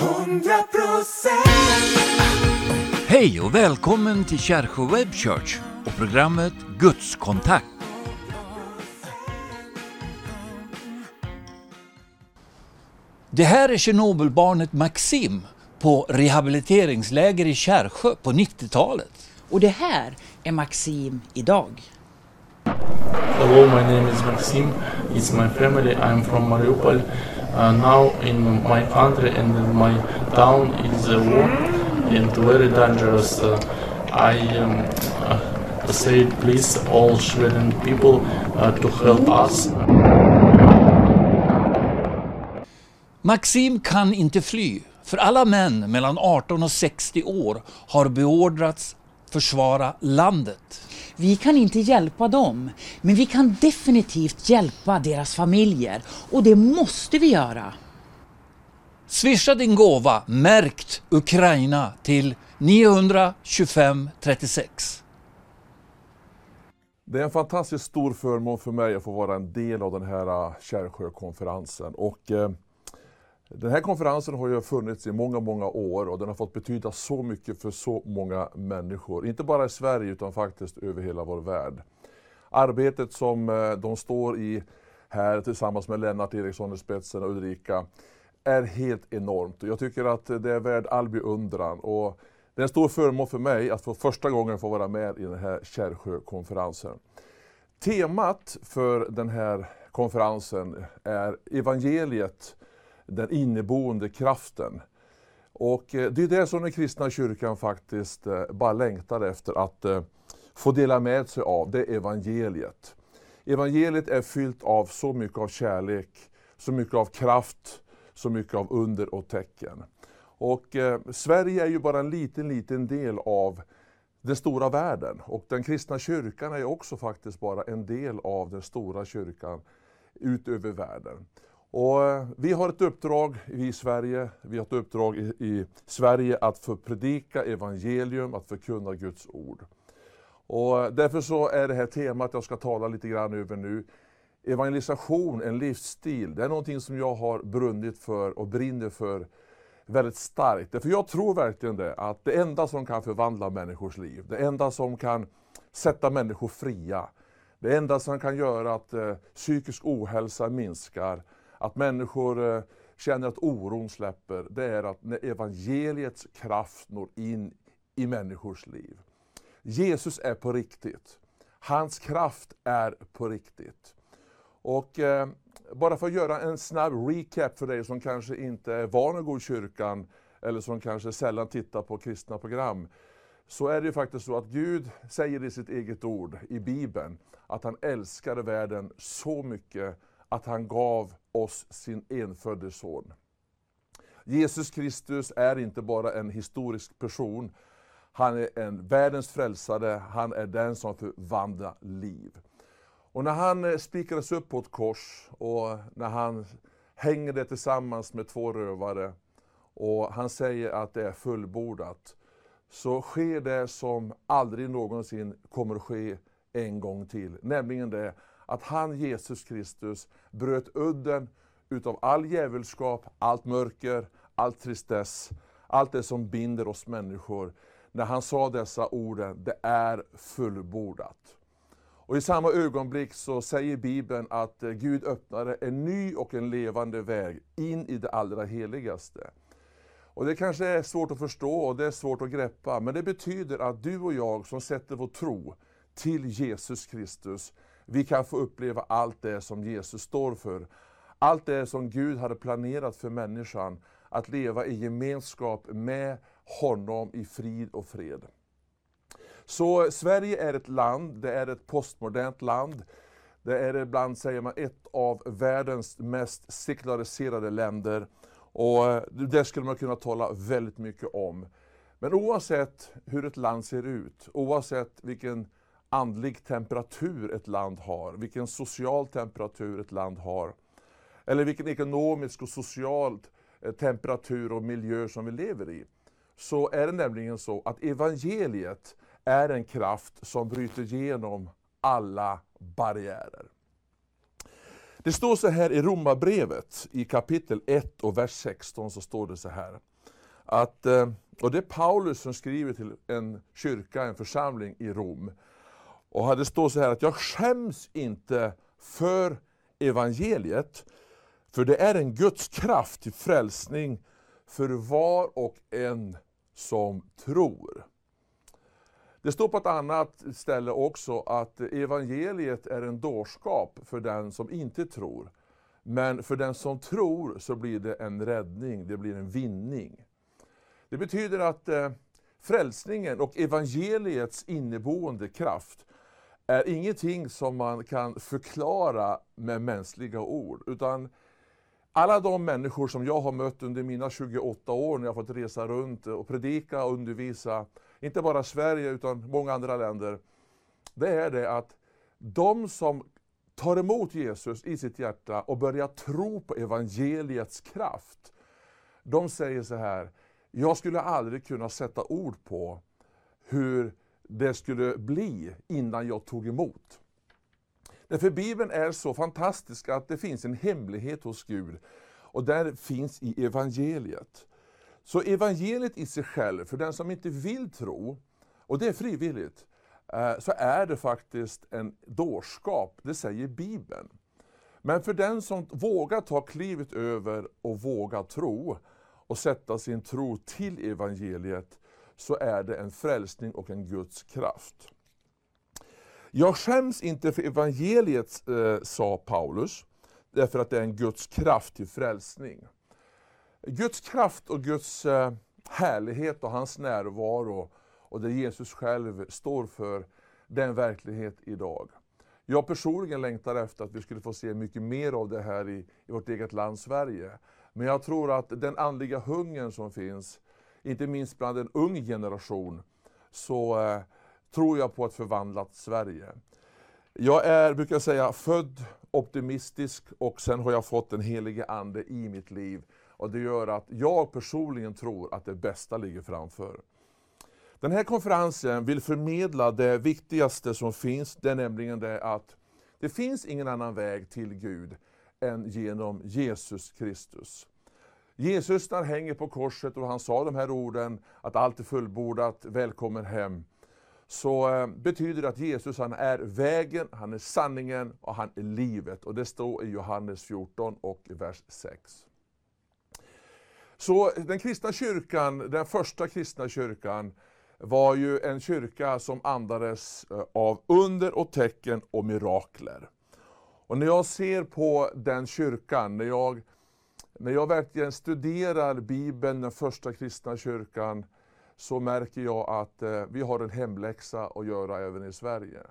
100% Hej och välkommen till Kärsjö Web Church och programmet Gudskontakt. Det här är Tjernobylbarnet Maxim på rehabiliteringsläger i Kärsjö på 90-talet. Och det här är Maxim idag. Hello, my name is Maxim. It's my family. I'm from Mariupol. Uh, now in my country and in my town is a war and very dangerous. Uh, I um, uh, say please all Sweden people uh, to help us. Maxim kan inte fly, för alla män mellan 18 och 60 år har beordrats försvara landet. Vi kan inte hjälpa dem, men vi kan definitivt hjälpa deras familjer. Och det måste vi göra. Swisha din gåva märkt Ukraina till 925 36. Det är en fantastiskt stor förmån för mig att få vara en del av den här äh, Kärrsjökonferensen. Och, eh, den här konferensen har ju funnits i många, många år och den har fått betyda så mycket för så många människor. Inte bara i Sverige utan faktiskt över hela vår värld. Arbetet som eh, de står i här tillsammans med Lennart Eriksson i spetsen och Ulrika är helt enormt. Och Jag tycker att det är värd all beundran. Och det är en stor förmån för mig att för första gången få vara med i den här Kärrsjökonferensen. Temat för den här konferensen är evangeliet, den inneboende kraften. Och eh, det är det som den kristna kyrkan faktiskt eh, bara längtar efter att eh, få dela med sig av, det är evangeliet. Evangeliet är fyllt av så mycket av kärlek, så mycket av kraft, så mycket av under och tecken. Och eh, Sverige är ju bara en liten, liten del av den stora världen. Och den kristna kyrkan är också faktiskt bara en del av den stora kyrkan utöver världen. Och eh, vi har ett uppdrag i Sverige, vi har ett uppdrag i, i Sverige att förpredika evangelium, att förkunna Guds ord. Och eh, därför så är det här temat jag ska tala lite grann över nu, evangelisation, en livsstil. Det är någonting som jag har brunnit för och brinner för väldigt starkt. För jag tror verkligen det, att det enda som kan förvandla människors liv, det enda som kan sätta människor fria, det enda som kan göra att eh, psykisk ohälsa minskar, att människor eh, känner att oron släpper, det är att när evangeliets kraft når in i människors liv. Jesus är på riktigt. Hans kraft är på riktigt. Och eh, bara för att göra en snabb recap för dig som kanske inte är van att gå i kyrkan, eller som kanske sällan tittar på kristna program, så är det ju faktiskt så att Gud säger i sitt eget ord i Bibeln, att han älskade världen så mycket att han gav oss sin enfödde son. Jesus Kristus är inte bara en historisk person, han är en världens frälsare, han är den som förvandlar liv. Och när han eh, spikades upp på ett kors och när han hänger det tillsammans med två rövare och han säger att det är fullbordat, så sker det som aldrig någonsin kommer att ske en gång till. Nämligen det att han, Jesus Kristus, bröt udden utav all djävulskap, allt mörker, all tristess, allt det som binder oss människor. När han sa dessa orden, det är fullbordat. Och I samma ögonblick så säger Bibeln att eh, Gud öppnade en ny och en levande väg in i det allra heligaste. Och Det kanske är svårt att förstå och det är svårt att greppa, men det betyder att du och jag som sätter vår tro till Jesus Kristus, vi kan få uppleva allt det som Jesus står för. Allt det som Gud hade planerat för människan, att leva i gemenskap med honom i frid och fred. Så Sverige är ett land, det är ett postmodernt land. Det är ibland, säger man, ett av världens mest sekulariserade länder. Och eh, det skulle man kunna tala väldigt mycket om. Men oavsett hur ett land ser ut, oavsett vilken andlig temperatur ett land har, vilken social temperatur ett land har, eller vilken ekonomisk och social eh, temperatur och miljö som vi lever i, så är det nämligen så att evangeliet är en kraft som bryter igenom alla barriärer. Det står så här i Romarbrevet i kapitel 1 och vers 16 så står det så här. Att, eh, och det är Paulus som skriver till en kyrka, en församling i Rom. Och det står så här att jag skäms inte för evangeliet, för det är en Guds kraft till frälsning för var och en som tror. Det står på ett annat ställe också att evangeliet är en dårskap för den som inte tror. Men för den som tror så blir det en räddning, det blir en vinning. Det betyder att eh, frälsningen och evangeliets inneboende kraft är ingenting som man kan förklara med mänskliga ord. Utan alla de människor som jag har mött under mina 28 år när jag fått resa runt och predika och undervisa, inte bara Sverige utan många andra länder, det är det att de som tar emot Jesus i sitt hjärta och börjar tro på evangeliets kraft, de säger så här, jag skulle aldrig kunna sätta ord på hur det skulle bli innan jag tog emot. Därför Bibeln är så fantastisk att det finns en hemlighet hos Gud. Och där finns i evangeliet. Så evangeliet i sig själv, för den som inte vill tro, och det är frivilligt, eh, så är det faktiskt en dårskap, det säger Bibeln. Men för den som vågar ta klivet över och vågar tro, och sätta sin tro till evangeliet, så är det en frälsning och en Guds kraft. Jag skäms inte för evangeliet, eh, sa Paulus, därför att det är en Guds kraft till frälsning. Guds kraft och Guds eh, härlighet och hans närvaro och det Jesus själv står för, det är en verklighet idag. Jag personligen längtar efter att vi skulle få se mycket mer av det här i, i vårt eget land Sverige. Men jag tror att den andliga hungern som finns, inte minst bland en ung generation, så eh, tror jag på ett förvandlat Sverige. Jag är, brukar jag säga, född optimistisk och sen har jag fått den helige Ande i mitt liv. Och det gör att jag personligen tror att det bästa ligger framför. Den här konferensen vill förmedla det viktigaste som finns, det är nämligen det att det finns ingen annan väg till Gud än genom Jesus Kristus. Jesus när han hänger på korset och han sa de här orden att allt är fullbordat, välkommen hem så eh, betyder det att Jesus han är vägen, han är sanningen och han är livet. Och det står i Johannes 14 och vers 6. Så den kristna kyrkan, den första kristna kyrkan, var ju en kyrka som andades eh, av under och tecken och mirakler. Och när jag ser på den kyrkan, när jag, när jag verkligen studerar Bibeln, den första kristna kyrkan, så märker jag att eh, vi har en hemläxa att göra även i Sverige.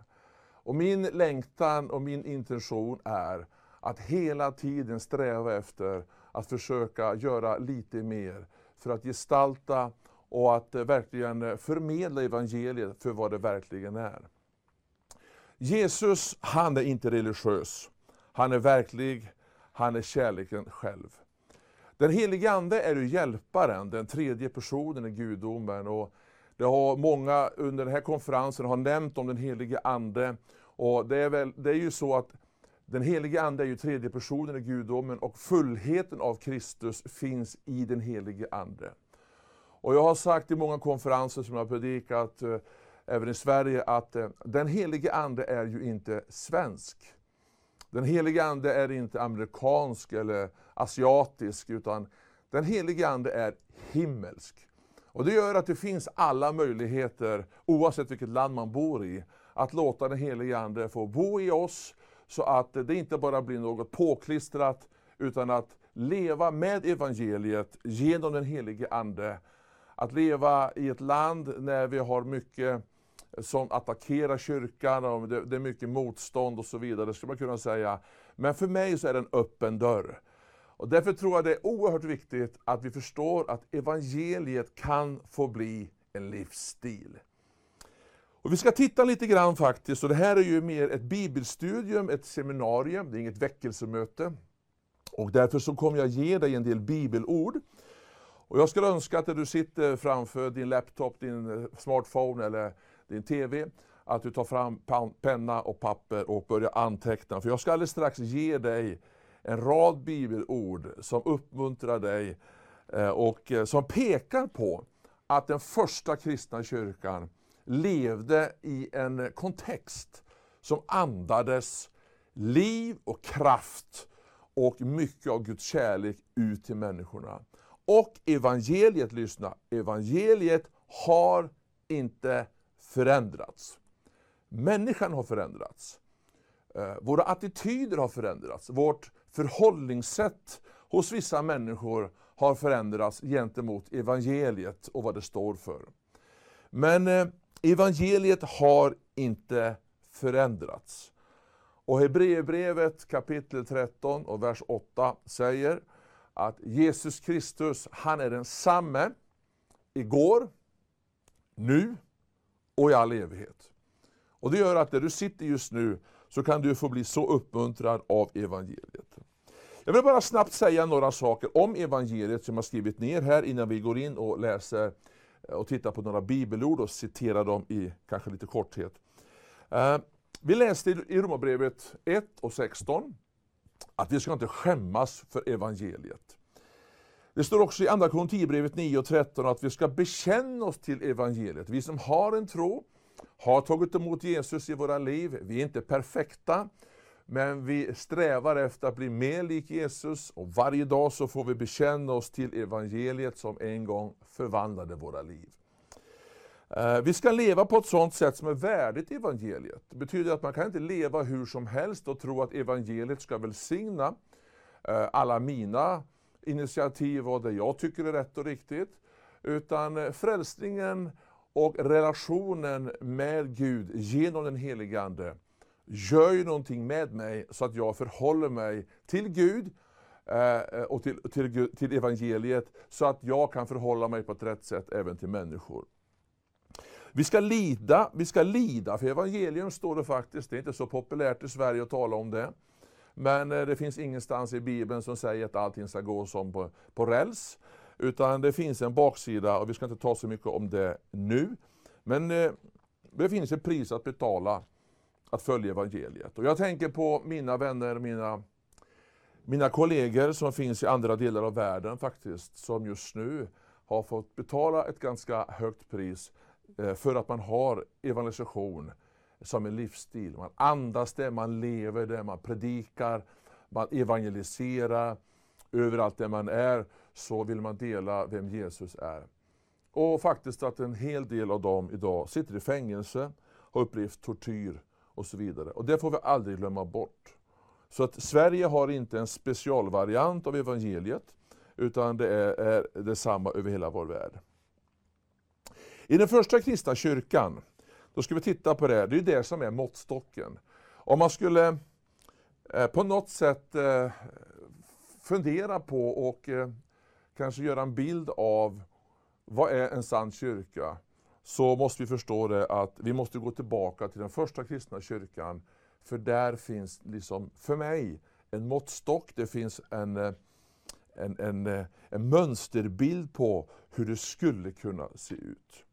Och min längtan och min intention är att hela tiden sträva efter att försöka göra lite mer för att gestalta och att eh, verkligen förmedla evangeliet för vad det verkligen är. Jesus, han är inte religiös. Han är verklig, han är kärleken själv. Den helige Ande är ju hjälparen, den tredje personen i gudomen. Och det har många under den här konferensen har nämnt om den helige Ande. Och det, är väl, det är ju så att den helige Ande är ju tredje personen i gudomen och fullheten av Kristus finns i den helige Ande. Och jag har sagt i många konferenser som jag har predikat, eh, även i Sverige, att eh, den helige Ande är ju inte svensk. Den helige Ande är inte amerikansk eller asiatisk, utan den helige Ande är himmelsk. Och Det gör att det finns alla möjligheter, oavsett vilket land man bor i, att låta den helige Ande få bo i oss, så att det inte bara blir något påklistrat, utan att leva med evangeliet genom den helige Ande. Att leva i ett land när vi har mycket som attackerar kyrkan, och det, det är mycket motstånd och så vidare, skulle man kunna säga. Men för mig så är det en öppen dörr. Och därför tror jag det är oerhört viktigt att vi förstår att evangeliet kan få bli en livsstil. Och vi ska titta lite grann faktiskt, och det här är ju mer ett bibelstudium, ett seminarium, det är inget väckelsemöte. Och därför så kommer jag ge dig en del bibelord. Och jag skulle önska att du sitter framför din laptop, din smartphone eller din TV, att du tar fram penna och papper och börjar anteckna. För jag ska alldeles strax ge dig en rad bibelord som uppmuntrar dig eh, och eh, som pekar på att den första kristna kyrkan levde i en kontext som andades liv och kraft och mycket av Guds kärlek ut till människorna. Och evangeliet, lyssna, evangeliet har inte förändrats. Människan har förändrats. Eh, våra attityder har förändrats. Vårt förhållningssätt hos vissa människor har förändrats gentemot evangeliet och vad det står för. Men eh, evangeliet har inte förändrats. Och Hebreerbrevet kapitel 13 och vers 8 säger att Jesus Kristus, han är densamme igår, nu och i all evighet. Och det gör att där du sitter just nu så kan du få bli så uppmuntrad av evangeliet. Jag vill bara snabbt säga några saker om evangeliet som jag skrivit ner här innan vi går in och läser eh, och tittar på några bibelord och citerar dem i kanske lite korthet. Eh, vi läste i Romarbrevet 1 och 16 att vi ska inte skämmas för evangeliet. Det står också i Andra Korinthierbrevet 9 och 13 att vi ska bekänna oss till evangeliet. Vi som har en tro, har tagit emot Jesus i våra liv, vi är inte perfekta, men vi strävar efter att bli mer lik Jesus och varje dag så får vi bekänna oss till evangeliet som en gång förvandlade våra liv. Eh, vi ska leva på ett sådant sätt som är värdigt evangeliet. Det betyder att man kan inte leva hur som helst och tro att evangeliet ska välsigna eh, alla mina initiativ och det jag tycker är rätt och riktigt. Utan frälsningen och relationen med Gud genom den helige Ande gör ju någonting med mig så att jag förhåller mig till Gud eh, och till, till, till evangeliet så att jag kan förhålla mig på ett rätt sätt även till människor. Vi ska lida, vi ska lida för evangelium står det faktiskt. Det är inte så populärt i Sverige att tala om det. Men eh, det finns ingenstans i Bibeln som säger att allting ska gå som på, på räls. Utan det finns en baksida och vi ska inte ta så mycket om det nu. Men eh, det finns ett pris att betala att följa evangeliet. Och jag tänker på mina vänner, mina, mina kollegor som finns i andra delar av världen faktiskt, som just nu har fått betala ett ganska högt pris Eh, för att man har evangelisation som en livsstil. Man andas det, man lever det, man predikar, man evangeliserar. Överallt där man är så vill man dela vem Jesus är. Och faktiskt att en hel del av dem idag sitter i fängelse, har upplevt tortyr och så vidare. Och det får vi aldrig glömma bort. Så att Sverige har inte en specialvariant av evangeliet, utan det är, är detsamma över hela vår värld. I den första kristna kyrkan, då ska vi titta på det, det är det som är måttstocken. Om man skulle eh, på något sätt eh, fundera på och eh, kanske göra en bild av vad är en sann kyrka? Så måste vi förstå det att vi måste gå tillbaka till den första kristna kyrkan. För där finns, liksom, för mig, en måttstock, det finns en, eh, en, en, eh, en mönsterbild på hur det skulle kunna se ut.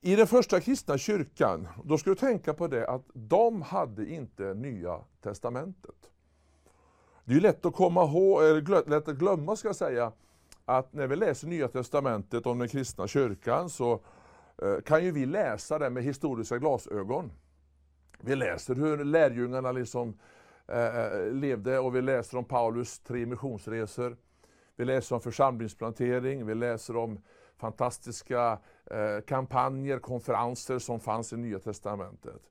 I den första kristna kyrkan, då ska du tänka på det att de hade inte Nya Testamentet. Det är lätt att komma ihåg, eller lätt att glömma ska jag säga, att när vi läser Nya Testamentet om den kristna kyrkan så eh, kan ju vi läsa det med historiska glasögon. Vi läser hur lärjungarna liksom eh, eh levde och vi läser om Paulus tre missionsresor. Vi läser om församlingsplantering, vi läser om fantastiska eh, kampanjer, konferenser som fanns i Nya Testamentet.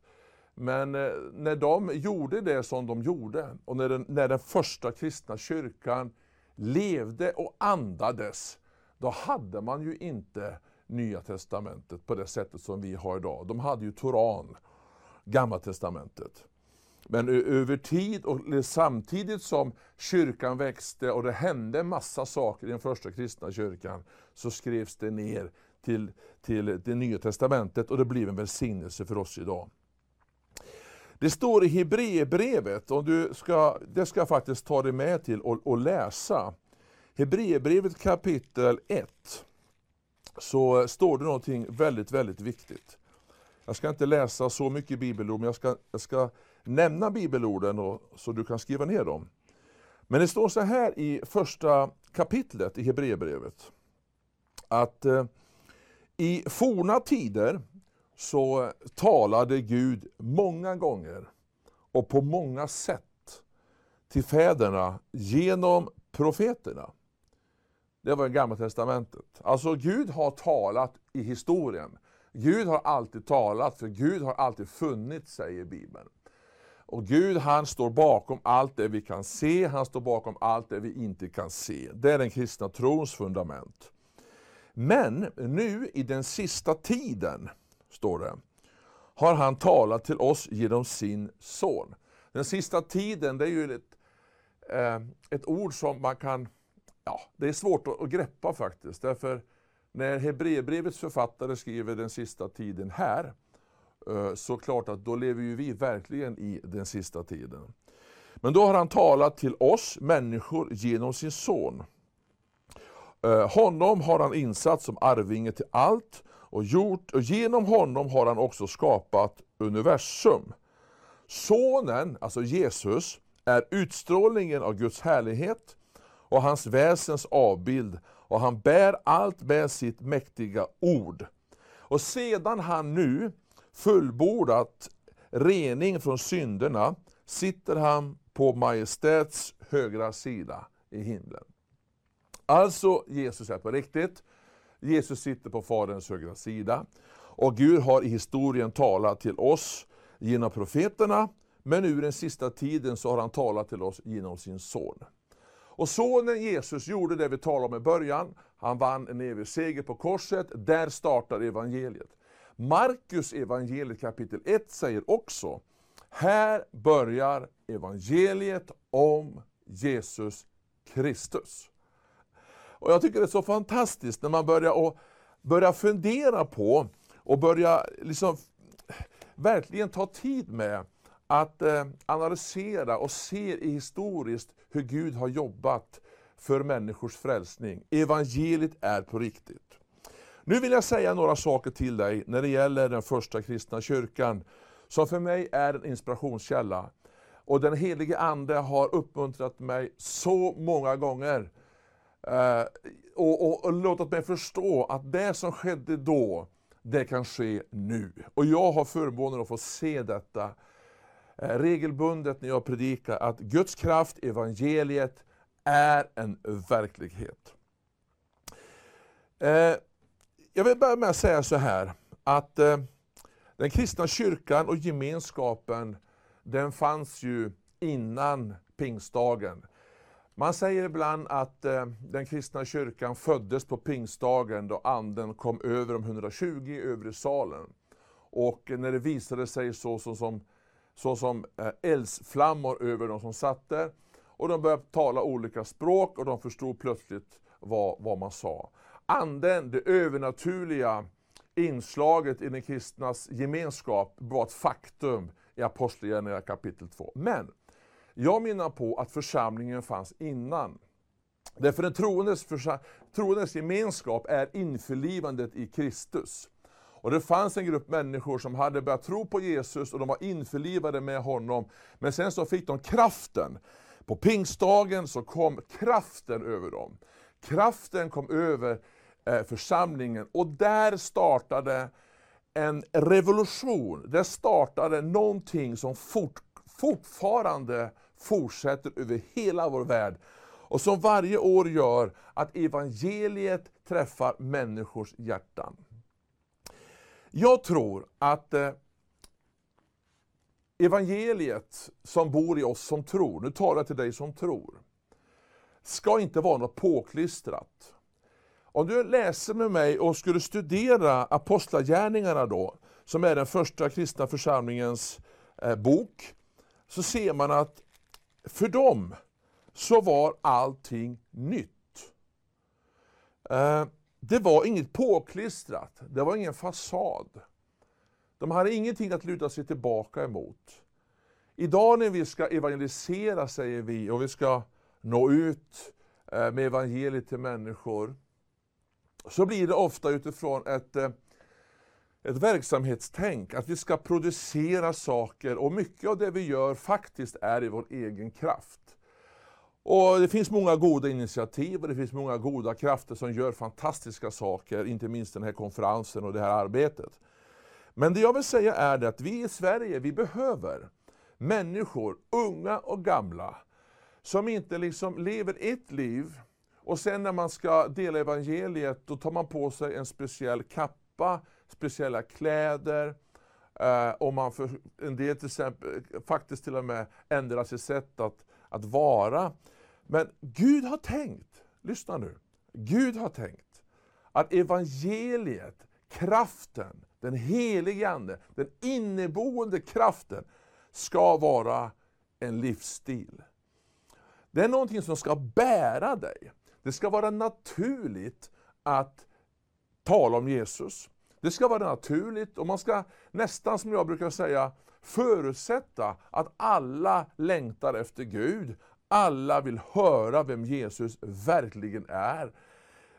Men eh, när de gjorde det som de gjorde och när den, när den första kristna kyrkan levde och andades, då hade man ju inte Nya Testamentet på det sättet som vi har idag. De hade ju Toran, Gamla Testamentet. Men över tid och samtidigt som kyrkan växte och det hände massa saker i den första kristna kyrkan, så skrevs det ner till, till det nya testamentet och det blev en välsignelse för oss idag. Det står i Hebreerbrevet, och du ska, det ska jag faktiskt ta dig med till och, och läsa. Hebreerbrevet kapitel 1, så står det någonting väldigt, väldigt viktigt. Jag ska inte läsa så mycket bibelord, men jag ska, jag ska nämna bibelorden och, så du kan skriva ner dem. Men det står så här i första kapitlet i Hebreerbrevet. Att eh, i forna tider så talade Gud många gånger och på många sätt till fäderna genom profeterna. Det var i Gamla Testamentet. Alltså Gud har talat i historien. Gud har alltid talat, för Gud har alltid funnits, säger Bibeln. Och Gud han står bakom allt det vi kan se, han står bakom allt det vi inte kan se. Det är den kristna trons fundament. Men nu i den sista tiden, står det, har han talat till oss genom sin son. Den sista tiden, det är ju ett, eh, ett ord som man kan, ja, det är svårt att, att greppa faktiskt. Därför när Hebreerbrevets författare skriver den sista tiden här, eh, så klart att då lever ju vi verkligen i den sista tiden. Men då har han talat till oss människor genom sin son. Eh, honom har han insatt som arvinge till allt och, gjort, och genom honom har han också skapat universum. Sonen, alltså Jesus, är utstrålningen av Guds härlighet och hans väsens avbild och han bär allt med sitt mäktiga ord. Och sedan han nu fullbordat rening från synderna sitter han på majestäts högra sida i himlen. Alltså, Jesus är på riktigt. Jesus sitter på Faderns högra sida. Och Gud har i historien talat till oss genom profeterna, men nu i den sista tiden så har han talat till oss genom sin son. Och sonen Jesus gjorde det vi talade om i början. Han vann en evig seger på korset. Där startar evangeliet. Markus evangeliet kapitel 1 säger också, här börjar evangeliet om Jesus Kristus. Och Jag tycker det är så fantastiskt när man börjar, och, börjar fundera på och börjar liksom verkligen ta tid med att eh, analysera och se historiskt hur Gud har jobbat för människors frälsning. Evangeliet är på riktigt. Nu vill jag säga några saker till dig när det gäller den första kristna kyrkan, som för mig är en inspirationskälla. Och den helige Ande har uppmuntrat mig så många gånger Eh, och, och, och låtit mig förstå att det som skedde då, det kan ske nu. Och jag har förmånen att få se detta eh, regelbundet när jag predikar att Guds kraft, evangeliet, är en verklighet. Eh, jag vill börja med att säga så här, att den kristna kyrkan och gemenskapen, den fanns ju innan pingstdagen. Man säger ibland att eh, den kristna kyrkan föddes på pingstdagen då anden kom över de 120 i övre salen. Och när det visade sig så, så som eh, eldsflammor över de som satt där. Och de började tala olika språk och de förstod plötsligt vad, vad man sa. Anden, det övernaturliga inslaget i den kristnas gemenskap var ett faktum i Apostlagärningarna kapitel 2. Men jag menar på att församlingen fanns innan. Därför den troendes, troendes gemenskap är införlivandet i Kristus. Och det fanns en grupp människor som hade börjat tro på Jesus och de var införlivade med honom. Men sen så fick de kraften. På pingstdagen så kom kraften över dem. Kraften kom över eh, församlingen och där startade en revolution. Där startade någonting som fort, fortfarande fortsätter över hela vår värld. Och som varje år gör att evangeliet träffar människors hjärtan. Jag tror att eh, evangeliet som bor i oss som tror, nu talar jag till dig som tror, ska inte vara något påklistrat. Om du läser med mig och skulle studera Apostlagärningarna då, som är den första kristna församlingens eh, bok, så ser man att för dem så var allting nytt. Eh, det var inget påklistrat, det var ingen fasad. De hade ingenting att luta sig tillbaka emot. Idag när vi ska evangelisera, säger vi, och vi ska nå ut eh, med evangeliet till människor, så blir det ofta utifrån ett, eh, ett verksamhetstänk, att vi ska producera saker och mycket av det vi gör faktiskt är i vår egen kraft. Och Det finns många goda initiativ och det finns många goda krafter som gör fantastiska saker, inte minst den här konferensen och det här arbetet. Men det jag vill säga är att vi i Sverige, vi behöver människor, unga och gamla, som inte liksom lever ett liv och sen när man ska dela evangeliet, då tar man på sig en speciell kappa, speciella kläder, eh, och man för en del till exempel, faktiskt till och med ändrar sitt sätt att, att vara. Men Gud har tänkt, lyssna nu, Gud har tänkt att evangeliet, kraften, den helige Ande, den inneboende kraften ska vara en livsstil. Det är någonting som ska bära dig. Det ska vara naturligt att tala om Jesus. Det ska vara naturligt och man ska nästan som jag brukar säga förutsätta att alla längtar efter Gud. Alla vill höra vem Jesus verkligen är.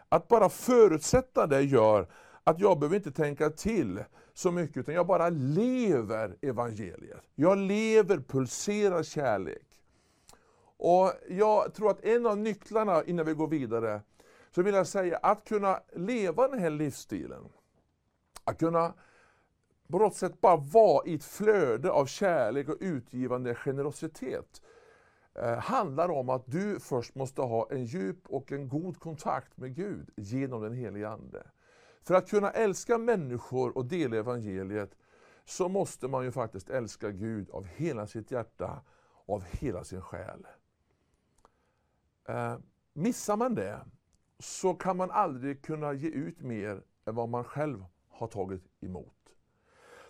Att bara förutsätta det gör att jag behöver inte tänka till så mycket, utan jag bara lever evangeliet. Jag lever, pulserar kärlek. Och Jag tror att en av nycklarna innan vi går vidare, så vill jag säga att kunna leva den här livsstilen, att kunna på något sätt bara vara i ett flöde av kärlek och utgivande generositet, eh, handlar om att du först måste ha en djup och en god kontakt med Gud genom den helige Ande. För att kunna älska människor och dela evangeliet så måste man ju faktiskt älska Gud av hela sitt hjärta och av hela sin själ. Eh, missar man det så kan man aldrig kunna ge ut mer än vad man själv har tagit emot.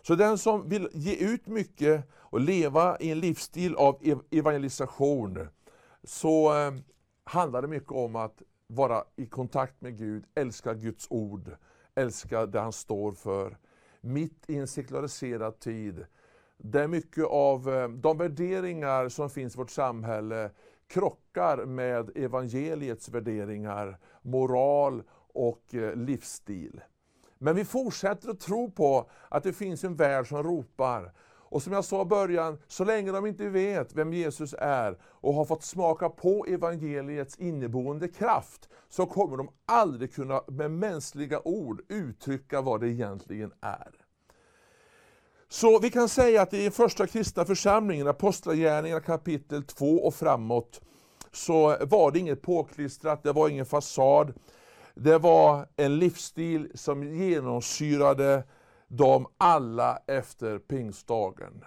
Så den som vill ge ut mycket och leva i en livsstil av evangelisation, så eh, handlar det mycket om att vara i kontakt med Gud, älska Guds ord, älska det han står för. Mitt i en sekulariserad tid, där mycket av eh, de värderingar som finns i vårt samhälle krockar med evangeliets värderingar, moral och eh, livsstil. Men vi fortsätter att tro på att det finns en värld som ropar. Och som jag sa i början, så länge de inte vet vem Jesus är och har fått smaka på evangeliets inneboende kraft, så kommer de aldrig kunna med mänskliga ord uttrycka vad det egentligen är. Så vi kan säga att i den första kristna församlingen, Apostlagärningarna kapitel 2 och framåt, så var det inget påklistrat, det var ingen fasad. Det var en livsstil som genomsyrade dem alla efter pingstdagen.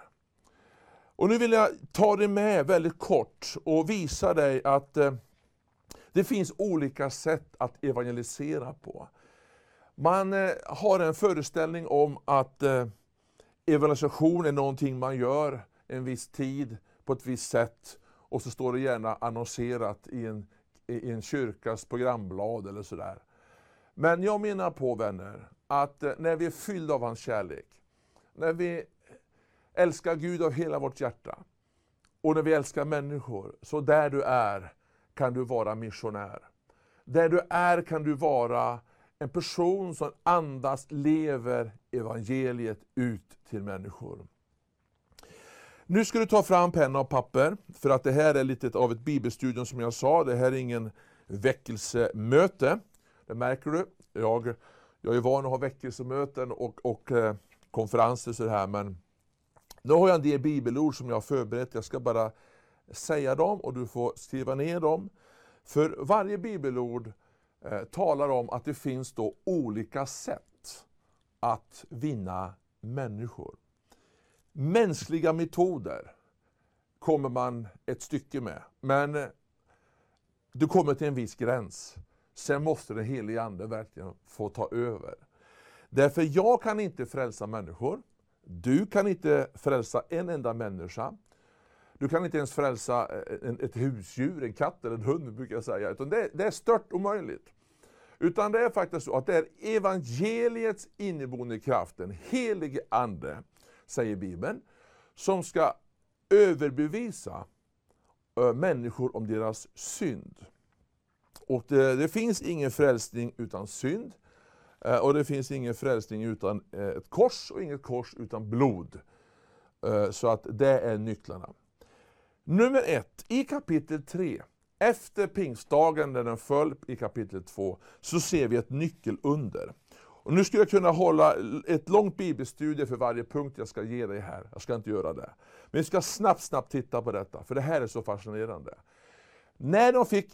Och nu vill jag ta dig med väldigt kort och visa dig att eh, det finns olika sätt att evangelisera på. Man eh, har en föreställning om att eh, evangelisation är någonting man gör en viss tid, på ett visst sätt, och så står det gärna annonserat i en, i en kyrkas programblad eller sådär. Men jag menar på vänner, att eh, när vi är fyllda av hans kärlek, när vi älskar Gud av hela vårt hjärta, och när vi älskar människor, så där du är kan du vara missionär. Där du är kan du vara en person som andas, lever evangeliet ut till människor. Nu ska du ta fram penna och papper, för att det här är lite av ett bibelstudium som jag sa. Det här är ingen väckelsemöte. Det märker du. Jag, jag är van att ha väckelsemöten och, och eh, konferenser så här, men nu har jag en del bibelord som jag har förberett. Jag ska bara säga dem och du får skriva ner dem. För varje bibelord eh, talar om att det finns då olika sätt att vinna människor. Mänskliga metoder kommer man ett stycke med, men eh, du kommer till en viss gräns. Sen måste den helige Ande verkligen få ta över. Därför jag kan inte frälsa människor. Du kan inte frälsa en enda människa. Du kan inte ens frälsa eh, ett husdjur, en katt eller en hund brukar jag säga. Utan det, det är stört omöjligt. Utan det är faktiskt så att det är evangeliets inneboende kraft, den helige Ande, säger Bibeln, som ska överbevisa människor om deras synd. Och det, det, finns ingen frälsning utan synd. Eh, och det finns ingen frälsning utan eh, ett kors och inget kors utan blod. Eh, så att det är nycklarna. Nummer ett, i kapitel 3, efter pingstdagen när den föll i kapitel 2, så ser vi ett nyckelunder. Och nu skulle jag kunna hålla ett långt bibelstudie för varje punkt jag ska ge dig här. Jag ska inte göra det. Men vi ska snabbt, snabbt titta på detta, för det här är så fascinerande. När de fick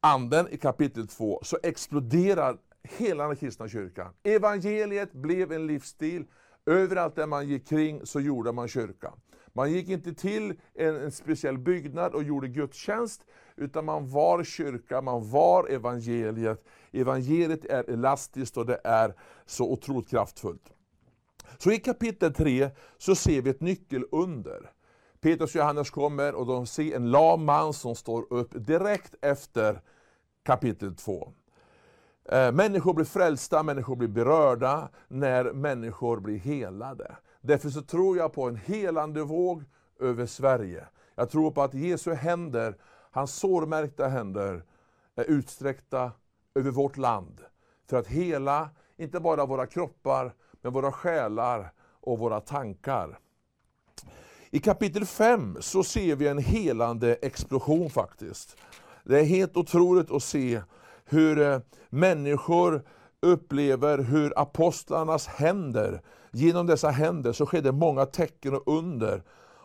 anden i kapitel 2 så exploderar hela den kristna kyrkan. Evangeliet blev en livsstil. Överallt där man gick kring så gjorde man kyrka. Man gick inte till en, en, speciell byggnad och gjorde gudstjänst, utan man var kyrka, man var evangeliet. Evangeliet är elastiskt och det är så otroligt kraftfullt. Så i kapitel 3 så ser vi ett nyckelunder. Petrus och Johannes kommer och de ser en lam man som står upp direkt efter kapitel 2. Eh, människor blir frälsta, människor blir berörda när människor blir helade. Därför så tror jag på en helande våg över Sverige. Jag tror på att Jesu händer, hans sårmärkta händer, är utsträckta över vårt land. För att hela, inte bara våra kroppar, men våra själar och våra tankar. I kapitel 5 så ser vi en helande explosion faktiskt. Det är helt otroligt att se hur eh, människor upplever hur apostlarnas händer, genom dessa händer så skedde många tecken och under.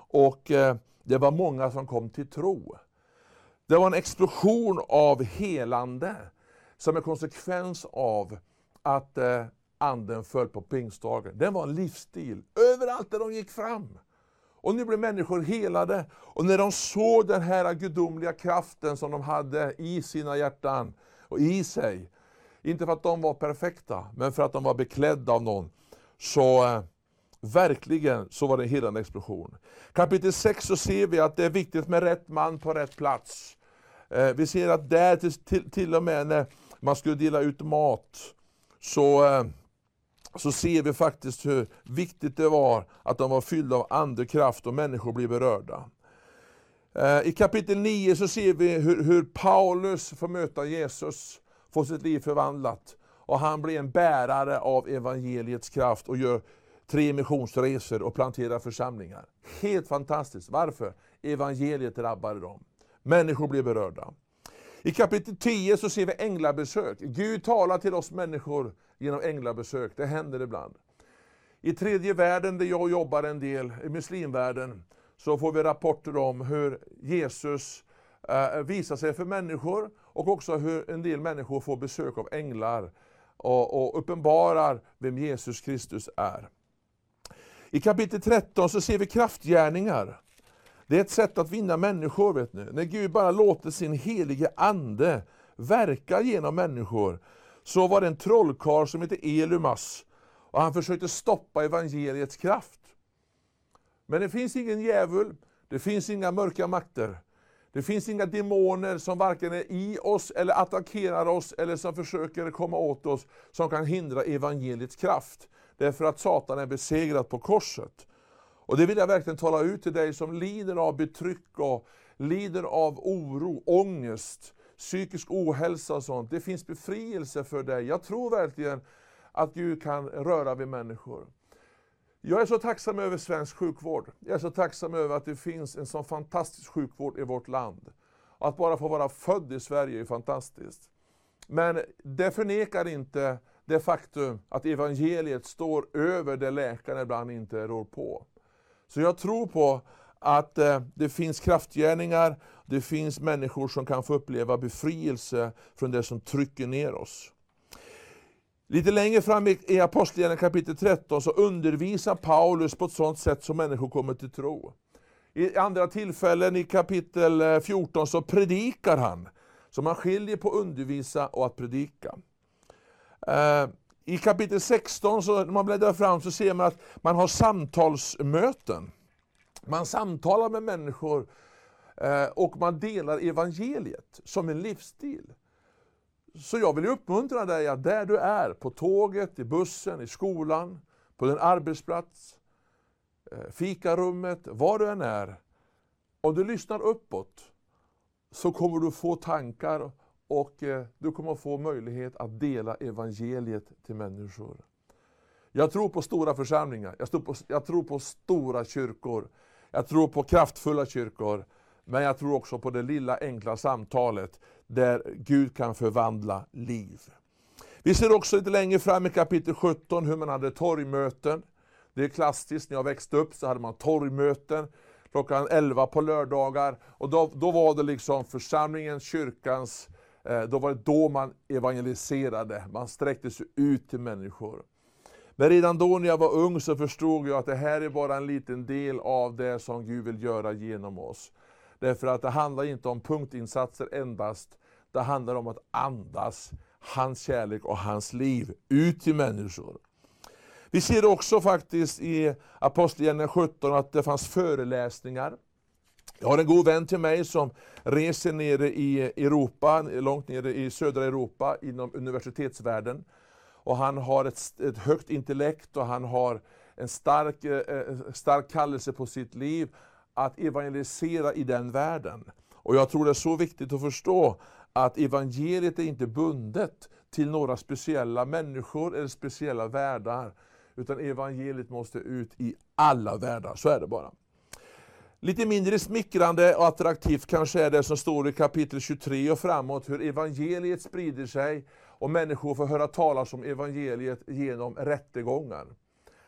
Och eh, det var många som kom till tro. Det var en explosion av helande som en konsekvens av att eh, anden föll på pingstdagen. Det var en livsstil överallt där de gick fram. Och nu blev människor helade. Och när de såg den här gudomliga kraften som de hade i sina hjärtan och i sig, inte för att de var perfekta, men för att de var beklädda av någon, så eh, verkligen så var det en helande explosion. Kapitel 6 så ser vi att det är viktigt med rätt man på rätt plats. Eh, vi ser att där till, till, till och med när man skulle dela ut mat, så eh, så ser vi faktiskt hur viktigt det var att de var fyllda av andekraft och människor blev berörda. Eh, I kapitel 9 så ser vi hur, hur Paulus får möta Jesus, får sitt liv förvandlat. Och han blir en bärare av evangeliets kraft och gör tre missionsresor och planterar församlingar. Helt fantastiskt. Varför? Evangeliet drabbade dem. Människor blir berörda. I kapitel 10 så ser vi änglabesök. Gud talar till oss människor genom änglabesök. Det händer ibland. I tredje världen, där jag jobbar en del, i muslimvärlden, så får vi rapporter om hur Jesus eh, visar sig för människor och också hur en del människor får besök av änglar och, och uppenbarar vem Jesus Kristus är. I kapitel 13 så ser vi kraftgärningar. Det är ett sätt att vinna människor, vet ni. När Gud bara låter sin helige Ande verka genom människor, så var det en trollkarl som hette Elumas, och han försökte stoppa evangeliets kraft. Men det finns ingen djävul, det finns inga mörka makter, det finns inga demoner som varken är i oss eller attackerar oss eller som försöker komma åt oss som kan hindra evangeliets kraft. Därför att Satan är besegrad på korset. Och det vill jag verkligen tala ut till dig som lider av betryck och lider av oro, ångest, psykisk ohälsa och sånt. Det finns befrielse för dig. Jag tror verkligen att Gud kan röra vid människor. Jag är så tacksam över svensk sjukvård. Jag är så tacksam över att det finns en sån fantastisk sjukvård i vårt land. Att bara få vara född i Sverige är fantastiskt. Men det förnekar inte det faktum att evangeliet står över det läkarna ibland inte rår på. Så jag tror på att eh, det finns kraftgärningar, det finns människor som kan få uppleva befrielse från det som trycker ner oss. Lite längre fram i Apostlagärningarna kapitel 13 så undervisar Paulus på ett sådant sätt som människor kommer till tro. I andra tillfällen i kapitel eh, 14 så predikar han. Så man skiljer på undervisa och att predika. Eh, i kapitel 16, så, när man bläddrar fram, så ser man att man har samtalsmöten. Man samtalar med människor eh, och man delar evangeliet som en livsstil. Så jag vill uppmuntra dig att där du är, på tåget, i bussen, i skolan, på din arbetsplats, eh, fikarummet, var du än är. Om du lyssnar uppåt så kommer du få tankar och eh, du kommer få möjlighet att dela evangeliet till människor. Jag tror på stora församlingar, jag tror på, jag tror på stora kyrkor, jag tror på kraftfulla kyrkor, men jag tror också på det lilla enkla samtalet där Gud kan förvandla liv. Vi ser också lite längre fram i kapitel 17 hur man hade torgmöten. Det är klassiskt, när jag växte upp så hade man torgmöten klockan 11 på lördagar. Och då, då var det liksom församlingens, kyrkans, eh, Eh, då var det då man evangeliserade. Man sträckte sig ut till människor. Men redan då när jag var ung så förstod jag att det här är bara en liten del av det som Gud vill göra genom oss. Därför att det handlar inte om punktinsatser endast, det handlar om att andas hans kärlek och hans liv ut till människor. Vi ser också faktiskt i Apostlagärningarna 17 att det fanns föreläsningar. Jag har en god vän till mig som reser nere i Europa, långt nere i södra Europa, inom universitetsvärlden. Och han har ett, ett högt intellekt och han har en stark, eh, stark kallelse på sitt liv att evangelisera i den världen. Och jag tror det är så viktigt att förstå att evangeliet är inte bundet till några speciella människor eller speciella världar. Utan evangeliet måste ut i alla världar, så är det bara. Lite mindre smickrande och attraktivt kanske är det som står i kapitel 23 och framåt, hur evangeliet sprider sig och människor får höra talas om evangeliet genom rättegångar.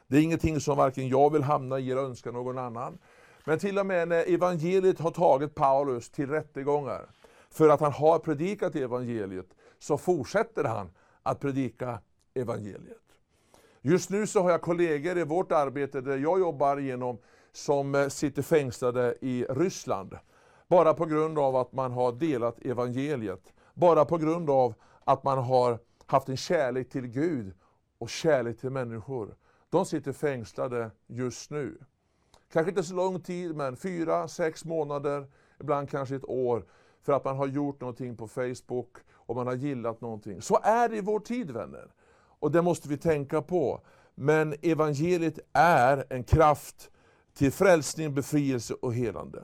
Det är ingenting som varken jag vill hamna i eller önskar någon annan. Men till och med när evangeliet har tagit Paulus till rättegångar, för att han har predikat evangeliet, så fortsätter han att predika evangeliet. Just nu så har jag kollegor i vårt arbete där jag jobbar genom som eh, sitter fängslade i Ryssland. Bara på grund av att man har delat evangeliet. Bara på grund av att man har haft en kärlek till Gud och kärlek till människor. De sitter fängslade just nu. Kanske inte så lång tid, men fyra, sex månader, ibland kanske ett år, för att man har gjort någonting på Facebook och man har gillat någonting. Så är det i vår tid vänner. Och det måste vi tänka på. Men evangeliet är en kraft till frälsning, befrielse och helande.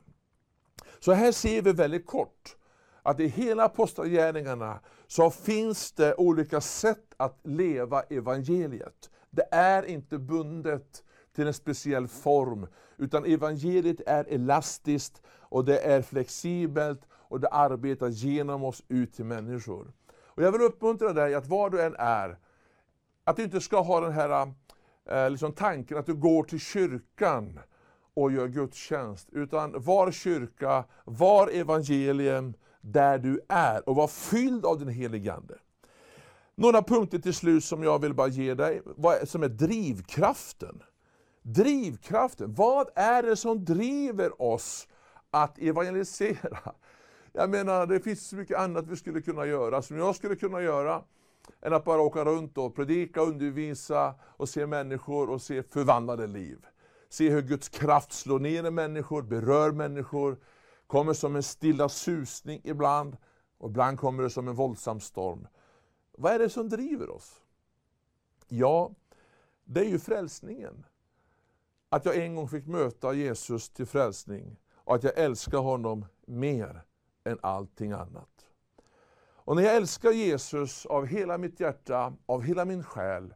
Så här ser vi väldigt kort att i hela apostlagärningarna så finns det olika sätt att leva evangeliet. Det är inte bundet till en speciell form, utan evangeliet är elastiskt och det är flexibelt och det arbetar genom oss ut till människor. Och Jag vill uppmuntra dig att var du än är, att du inte ska ha den här eh, liksom tanken att du går till kyrkan och gör gudstjänst. Utan var kyrka, var evangelium där du är och var fylld av den helige Ande. Några punkter till slut som jag vill bara ge dig, som är drivkraften. Drivkraften, vad är det som driver oss att evangelisera? Jag menar, det finns så mycket annat vi skulle kunna göra, som jag skulle kunna göra, än att bara åka runt och predika, undervisa och se människor och se förvandlade liv. Se hur Guds kraft slår ner i människor, berör människor, kommer som en stilla susning ibland, och ibland kommer det som en våldsam storm. Vad är det som driver oss? Ja, det är ju frälsningen. Att jag en gång fick möta Jesus till frälsning och att jag älskar honom mer än allting annat. Och när jag älskar Jesus av hela mitt hjärta, av hela min själ,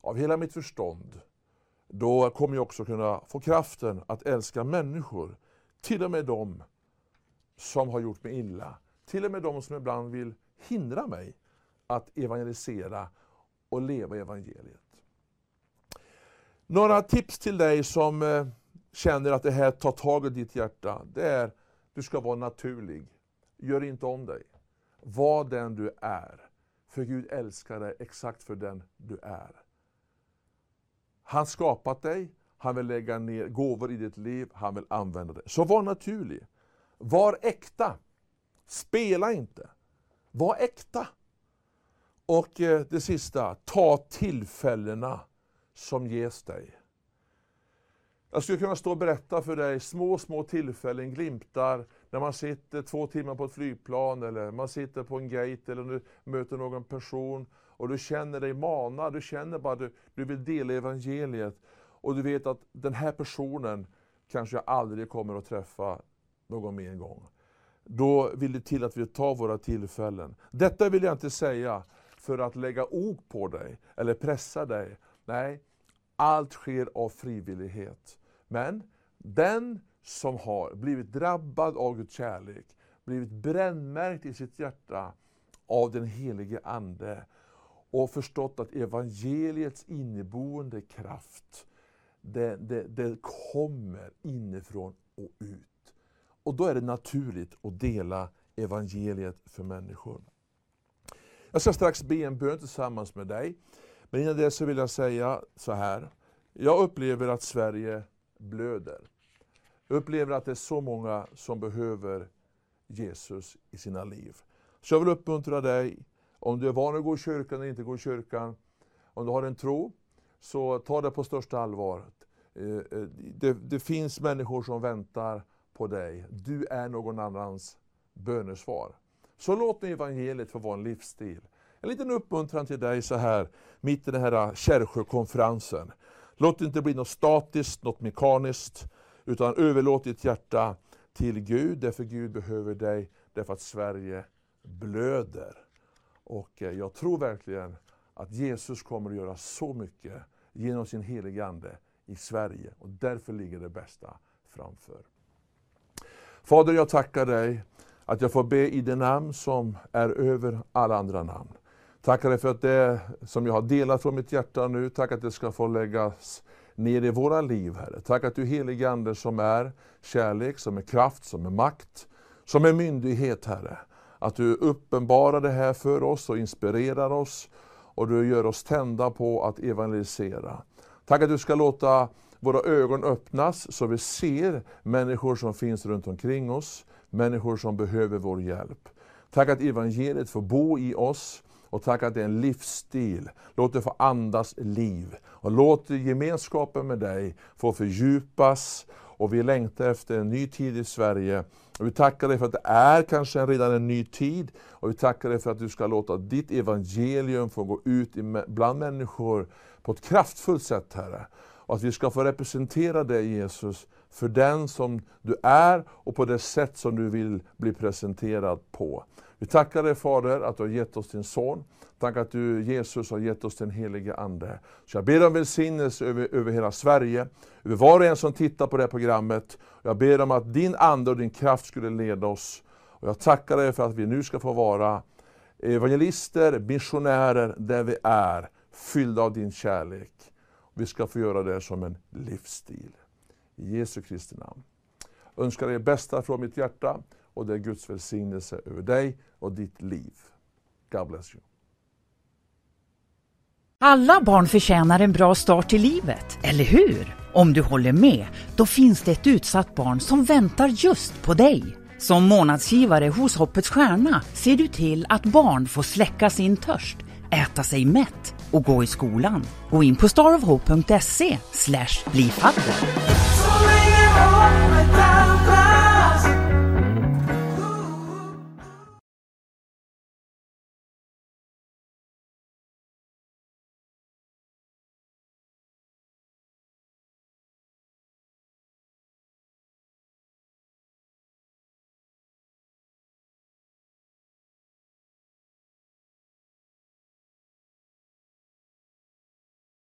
av hela mitt förstånd, då kommer jag också kunna få kraften att älska människor. Till och med dem som har gjort mig illa. Till och med de som ibland vill hindra mig att evangelisera och leva evangeliet. Några tips till dig som eh, känner att det här tar tag i ditt hjärta, det är att du ska vara naturlig. Gör inte om dig. Var den du är. För Gud älskar dig exakt för den du är. Han skapat dig, han vill lägga ner gåvor i ditt liv, han vill använda dig. Så var naturlig. Var äkta. Spela inte. Var äkta. Och eh, det sista, ta tillfällena som ges dig. Jag skulle kunna stå och berätta för dig små, små tillfällen, glimtar, när man sitter två timmar på ett flygplan eller man sitter på en gate eller möter någon person och du känner dig manad, du känner bara att du, du vill dela evangeliet och du vet att den här personen kanske jag aldrig kommer att träffa någon mer gång. då vill det till att vi tar våra tillfällen. Detta vill jag inte säga för att lägga ok på dig eller pressa dig. Nej, allt sker av frivillighet. Men den som har blivit drabbad av Guds kärlek, blivit brännmärkt i sitt hjärta av den helige Ande och förstått att evangeliets inneboende kraft, det, det, det kommer inifrån och ut. Och då är det naturligt att dela evangeliet för människor. Jag ska strax be en bön tillsammans med dig. Men innan det så vill jag säga så här. Jag upplever att Sverige blöder. Jag upplever att det är så många som behöver Jesus i sina liv. Så jag vill uppmuntra dig, om du är van att gå i kyrkan eller inte gå i kyrkan, om du har en tro, så ta det på största allvar. Eh, eh, det, det finns människor som väntar på dig. Du är någon annans bönesvar. Så låt nu evangeliet få vara en livsstil. En liten uppmuntran till dig så här, mitt i den här Kärrsjökonferensen. Låt det inte bli något statiskt, något mekaniskt, utan överlåt ditt hjärta till Gud, därför Gud behöver dig, därför att Sverige blöder. Och eh, jag tror verkligen att Jesus kommer att göra så mycket genom sin helige Ande i Sverige. Och därför ligger det bästa framför. Fader, jag tackar dig att jag får be i det namn som är över alla andra namn. Tackar dig för att det som jag har delat från mitt hjärta nu, tack att det ska få läggas ner i våra liv, Herre. Tack att du helige Ande som är kärlek, som är kraft, som är makt, som är myndighet, Herre. Att du uppenbarar det här för oss och inspirerar oss och du gör oss tända på att evangelisera. Tack att du ska låta våra ögon öppnas så vi ser människor som finns runt omkring oss, människor som behöver vår hjälp. Tack att evangeliet får bo i oss och tack att det är en livsstil. Låt det få andas liv. Och låt gemenskapen med dig få fördjupas och vi längtar efter en ny tid i Sverige. Och vi tackar dig för att det är kanske redan en ny tid. Och vi tackar dig för att du ska låta ditt evangelium få gå ut bland människor på ett kraftfullt sätt, Herre. Och att vi ska få representera dig Jesus för den som du är och på det sätt som du vill bli presenterad på. Vi tackar dig Fader att du har gett oss din son. Tack att du Jesus har gett oss den helige Ande. Så jag ber om välsignelse över, över hela Sverige, över var och en som tittar på det här programmet. Jag ber om att din Ande och din kraft skulle leda oss. Och jag tackar dig för att vi nu ska få vara evangelister, missionärer där vi är, fyllda av din kärlek. Vi ska få göra det som en livsstil. I Jesu Kristi namn. Jag önskar dig det bästa från mitt hjärta och det är Guds välsignelse över dig och ditt liv. God bless you. Alla barn förtjänar en bra start i livet, eller hur? Om du håller med, då finns det ett utsatt barn som väntar just på dig. Som månadsgivare hos Hoppets Stjärna ser du till att barn får släcka sin törst, äta sig mätt och gå i skolan. Gå in på starofhope.se bli fadder.